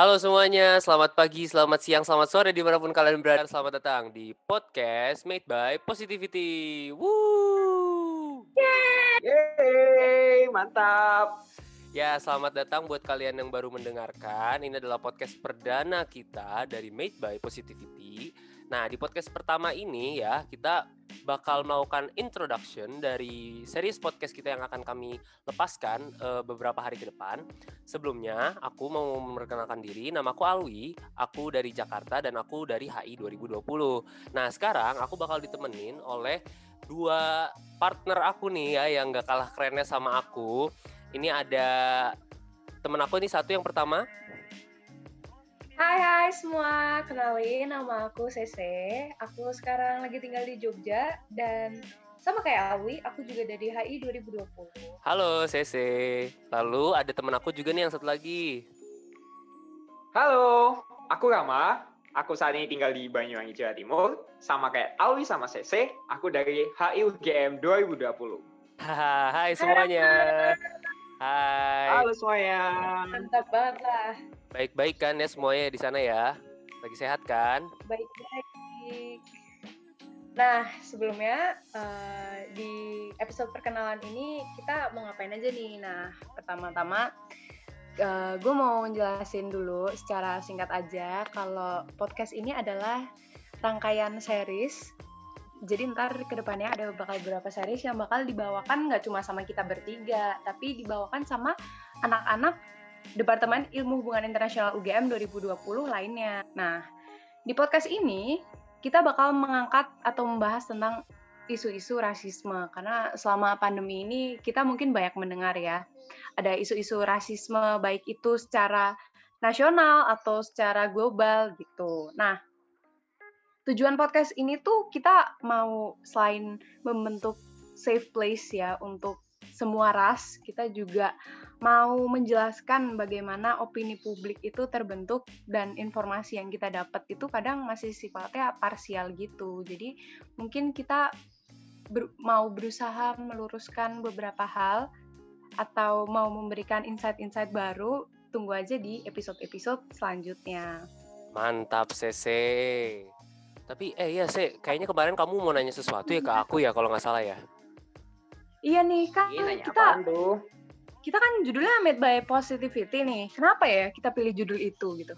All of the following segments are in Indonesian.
Halo semuanya, selamat pagi, selamat siang, selamat sore di mana pun kalian berada. Selamat datang di podcast Made by Positivity. Woo! Yeay, mantap. Ya, selamat datang buat kalian yang baru mendengarkan. Ini adalah podcast perdana kita dari Made by Positivity. Nah, di podcast pertama ini ya, kita bakal melakukan introduction dari series podcast kita yang akan kami lepaskan uh, beberapa hari ke depan. Sebelumnya, aku mau memperkenalkan diri. Namaku Alwi, aku dari Jakarta dan aku dari HI 2020. Nah, sekarang aku bakal ditemenin oleh dua partner aku nih ya yang gak kalah kerennya sama aku. Ini ada temen aku ini satu yang pertama. Hai hai semua, kenalin nama aku Sese. Aku sekarang lagi tinggal di Jogja dan sama kayak Awi, aku juga dari HI 2020. Halo Sese. Lalu ada temen aku juga nih yang satu lagi. Halo, aku Rama. Aku saat ini tinggal di Banyuwangi, Jawa Timur. Sama kayak Awi sama Sese, aku dari HI UGM 2020. Haha, Hai semuanya. Hai. Halo semuanya. Mantap banget lah. Baik-baik kan ya semuanya di sana ya? Lagi sehat kan? Baik-baik. Nah, sebelumnya uh, di episode perkenalan ini kita mau ngapain aja nih? Nah, pertama-tama uh, gue mau jelasin dulu secara singkat aja kalau podcast ini adalah rangkaian series. Jadi ntar ke depannya ada bakal beberapa series yang bakal dibawakan nggak cuma sama kita bertiga, tapi dibawakan sama anak-anak Departemen Ilmu Hubungan Internasional UGM 2020 lainnya. Nah, di podcast ini kita bakal mengangkat atau membahas tentang isu-isu rasisme karena selama pandemi ini kita mungkin banyak mendengar ya ada isu-isu rasisme baik itu secara nasional atau secara global gitu. Nah, tujuan podcast ini tuh kita mau selain membentuk safe place ya untuk semua ras, kita juga mau menjelaskan bagaimana opini publik itu terbentuk dan informasi yang kita dapat itu kadang masih sifatnya parsial gitu. Jadi mungkin kita ber mau berusaha meluruskan beberapa hal atau mau memberikan insight-insight baru, tunggu aja di episode-episode selanjutnya. Mantap, Sese. Tapi eh ya, Se, kayaknya kemarin kamu mau nanya sesuatu ya ke aku ya kalau nggak salah ya. Iya nih, kan Ini kita tuh? Kita kan judulnya Made by Positivity nih. Kenapa ya kita pilih judul itu gitu?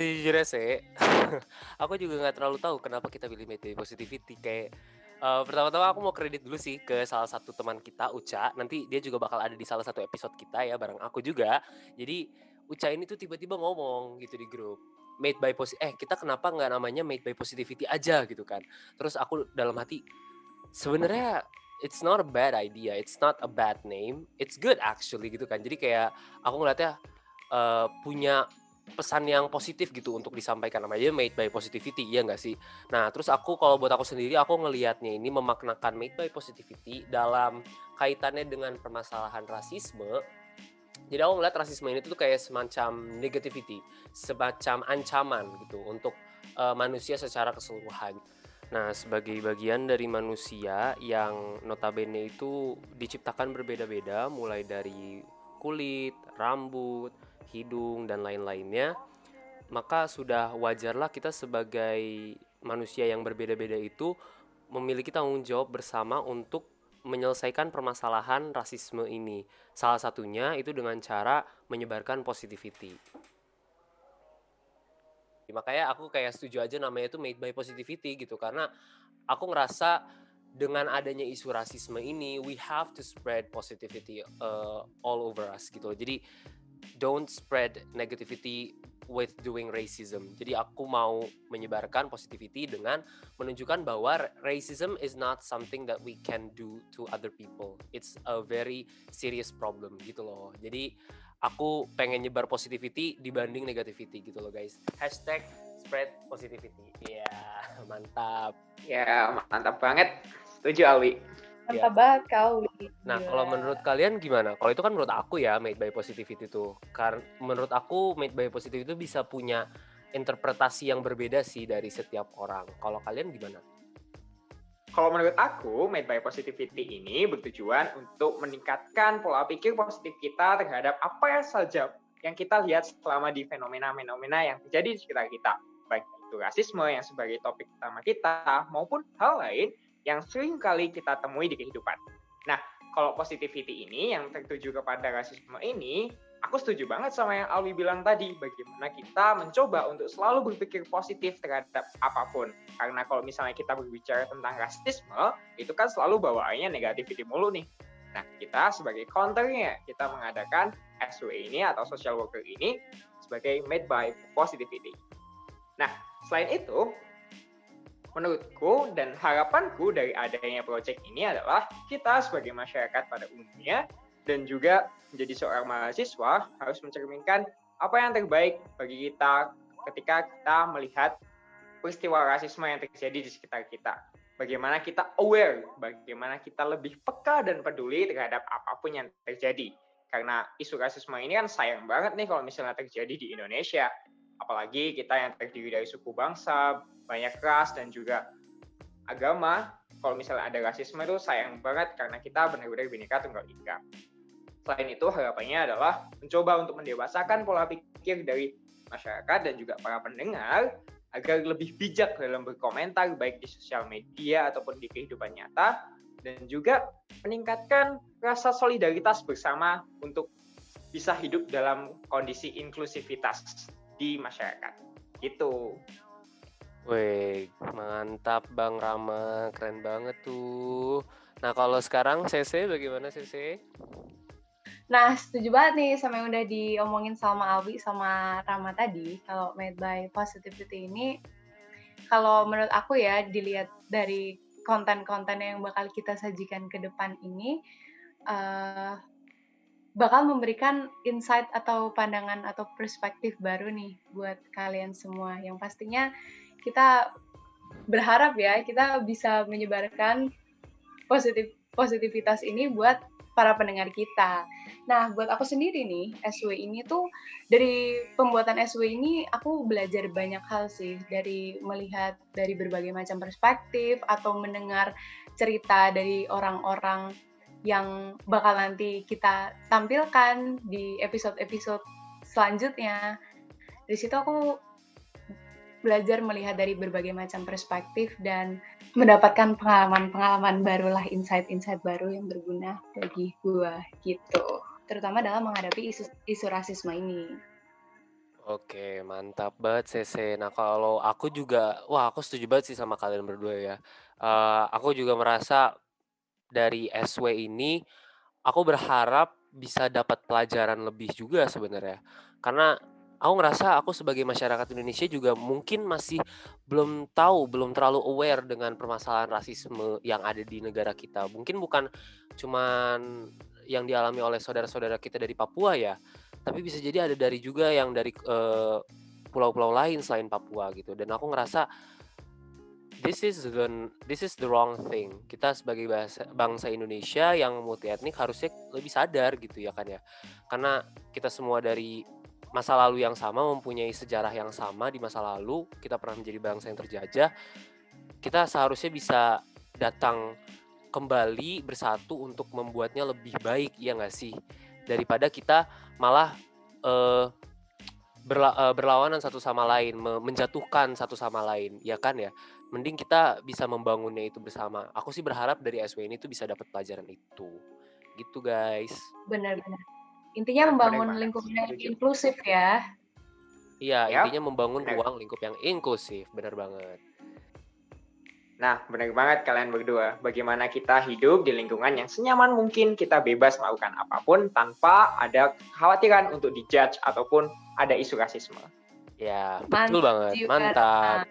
Jujur ya, Se. aku juga nggak terlalu tahu kenapa kita pilih Made by Positivity. Kayak uh, pertama-tama aku mau kredit dulu sih ke salah satu teman kita, Uca. Nanti dia juga bakal ada di salah satu episode kita ya bareng aku juga. Jadi Uca ini tuh tiba-tiba ngomong gitu di grup made by positivity eh kita kenapa nggak namanya made by positivity aja gitu kan terus aku dalam hati sebenarnya it's not a bad idea, it's not a bad name, it's good actually gitu kan. Jadi kayak aku ngeliatnya uh, punya pesan yang positif gitu untuk disampaikan namanya made by positivity ya nggak sih? Nah terus aku kalau buat aku sendiri aku ngelihatnya ini memaknakan made by positivity dalam kaitannya dengan permasalahan rasisme. Jadi aku ngeliat rasisme ini tuh kayak semacam negativity semacam ancaman gitu untuk uh, manusia secara keseluruhan Nah, sebagai bagian dari manusia yang notabene itu diciptakan berbeda-beda, mulai dari kulit, rambut, hidung, dan lain-lainnya, maka sudah wajarlah kita sebagai manusia yang berbeda-beda itu memiliki tanggung jawab bersama untuk menyelesaikan permasalahan rasisme ini. Salah satunya itu dengan cara menyebarkan positivity makanya aku kayak setuju aja namanya itu made by positivity gitu. Karena aku ngerasa dengan adanya isu rasisme ini we have to spread positivity uh, all over us gitu jadi don't spread negativity with doing racism. Jadi aku mau menyebarkan positivity dengan menunjukkan bahwa racism is not something that we can do to other people. It's a very serious problem gitu loh. Jadi aku pengen nyebar positivity dibanding negativity gitu loh guys. Hashtag spread positivity. Iya, yeah, mantap. Ya, yeah, mantap banget. Setuju Alwi. Mantap yeah. banget kau. Nah, yeah. kalau menurut kalian gimana? Kalau itu kan menurut aku ya made by positivity itu. Karena menurut aku made by positivity itu bisa punya interpretasi yang berbeda sih dari setiap orang. Kalau kalian gimana? Kalau menurut aku, Made by Positivity ini bertujuan untuk meningkatkan pola pikir positif kita terhadap apa saja yang kita lihat selama di fenomena-fenomena yang terjadi di sekitar kita. Baik itu rasisme yang sebagai topik utama kita, maupun hal lain yang sering kali kita temui di kehidupan. Nah, kalau positivity ini yang tertuju kepada rasisme ini, aku setuju banget sama yang Alwi bilang tadi, bagaimana kita mencoba untuk selalu berpikir positif terhadap apa pun. Karena kalau misalnya kita berbicara tentang rasisme, itu kan selalu bawaannya negativity mulu nih. Nah, kita sebagai counternya, kita mengadakan SW ini atau social worker ini sebagai made by positivity. Nah, selain itu, menurutku dan harapanku dari adanya project ini adalah kita sebagai masyarakat pada umumnya dan juga menjadi seorang mahasiswa harus mencerminkan apa yang terbaik bagi kita ketika kita melihat peristiwa rasisme yang terjadi di sekitar kita. Bagaimana kita aware, bagaimana kita lebih peka dan peduli terhadap apa pun yang terjadi. Karena isu rasisme ini kan sayang banget nih kalau misalnya terjadi di Indonesia. Apalagi kita yang terdiri dari suku bangsa, banyak ras, dan juga agama. Kalau misalnya ada rasisme itu sayang banget karena kita benar-benar bineka tunggal ika. Selain itu, harapannya adalah mencoba untuk mendewasakan pola pikir dari masyarakat dan juga para pendengar agar lebih bijak dalam berkomentar baik di sosial media ataupun di kehidupan nyata dan juga meningkatkan rasa solidaritas bersama untuk bisa hidup dalam kondisi inklusivitas di masyarakat. Gitu. Wih, mantap Bang Rama, keren banget tuh. Nah, kalau sekarang CC bagaimana CC? Nah, setuju banget nih sama yang udah diomongin sama Alwi sama Rama tadi. Kalau made by positivity ini, kalau menurut aku ya, dilihat dari konten-konten yang bakal kita sajikan ke depan ini, uh, bakal memberikan insight atau pandangan atau perspektif baru nih buat kalian semua. Yang pastinya kita berharap ya, kita bisa menyebarkan positif positivitas ini buat para pendengar kita. Nah, buat aku sendiri nih, SW ini tuh dari pembuatan SW ini aku belajar banyak hal sih dari melihat dari berbagai macam perspektif atau mendengar cerita dari orang-orang yang bakal nanti kita tampilkan di episode-episode selanjutnya. Di situ aku belajar melihat dari berbagai macam perspektif dan mendapatkan pengalaman-pengalaman barulah insight-insight baru yang berguna bagi gue gitu terutama dalam menghadapi isu, isu rasisme ini Oke, mantap banget CC. Nah, kalau aku juga, wah aku setuju banget sih sama kalian berdua ya. Uh, aku juga merasa dari SW ini, aku berharap bisa dapat pelajaran lebih juga sebenarnya. Karena aku ngerasa aku sebagai masyarakat Indonesia juga mungkin masih belum tahu, belum terlalu aware dengan permasalahan rasisme yang ada di negara kita. Mungkin bukan cuman yang dialami oleh saudara-saudara kita dari Papua ya, tapi bisa jadi ada dari juga yang dari pulau pulau-pulau lain selain Papua gitu. Dan aku ngerasa this is the this is the wrong thing. Kita sebagai bangsa, bangsa Indonesia yang multi etnik harusnya lebih sadar gitu ya kan ya. Karena kita semua dari masa lalu yang sama, mempunyai sejarah yang sama di masa lalu, kita pernah menjadi bangsa yang terjajah, kita seharusnya bisa datang kembali bersatu untuk membuatnya lebih baik, ya nggak sih? Daripada kita malah uh, berla uh, berlawanan satu sama lain, menjatuhkan satu sama lain, ya kan ya? Mending kita bisa membangunnya itu bersama. Aku sih berharap dari SW ini tuh bisa dapat pelajaran itu. Gitu guys. Benar-benar. Intinya membangun lingkup yang inklusif ya. Iya, ya. intinya membangun ruang lingkup yang inklusif, benar banget. Nah, benar banget kalian berdua. Bagaimana kita hidup di lingkungan yang senyaman mungkin kita bebas melakukan apa pun tanpa ada kekhawatiran untuk dijudge ataupun ada isu rasisme. Ya, betul Mantap banget. Mantap.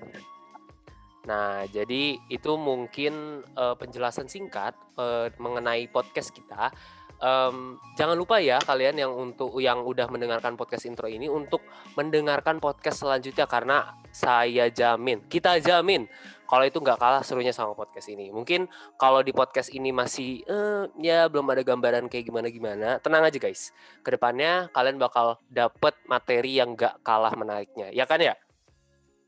Nah, jadi itu mungkin uh, penjelasan singkat uh, mengenai podcast kita um, jangan lupa ya kalian yang untuk yang udah mendengarkan podcast intro ini untuk mendengarkan podcast selanjutnya karena saya jamin, kita jamin kalau itu nggak kalah serunya sama podcast ini. Mungkin kalau di podcast ini masih eh, ya belum ada gambaran kayak gimana gimana, tenang aja guys. Ke depannya kalian bakal dapet materi yang nggak kalah menariknya, ya kan ya?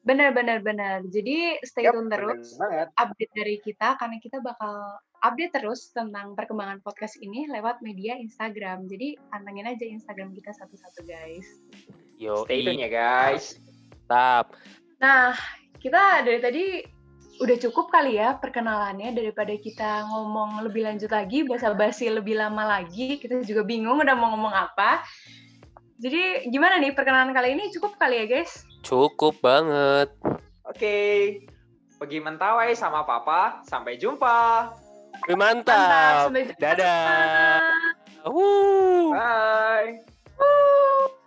Benar benar benar. Jadi stay yep, tune terus update dari kita karena kita bakal update terus tentang perkembangan podcast ini lewat media Instagram. Jadi pantengin aja Instagram kita satu-satu guys. Yo, Stay tune ya guys. Tap. Nah, kita dari tadi udah cukup kali ya perkenalannya daripada kita ngomong lebih lanjut lagi, basa-basi lebih lama lagi. Kita juga bingung udah mau ngomong apa. Jadi gimana nih perkenalan kali ini cukup kali ya guys? Cukup banget. Oke. Pergi mentawai sama papa. Sampai jumpa. Mantap. Mantap. Dadah. Wuh. Bye. Bye.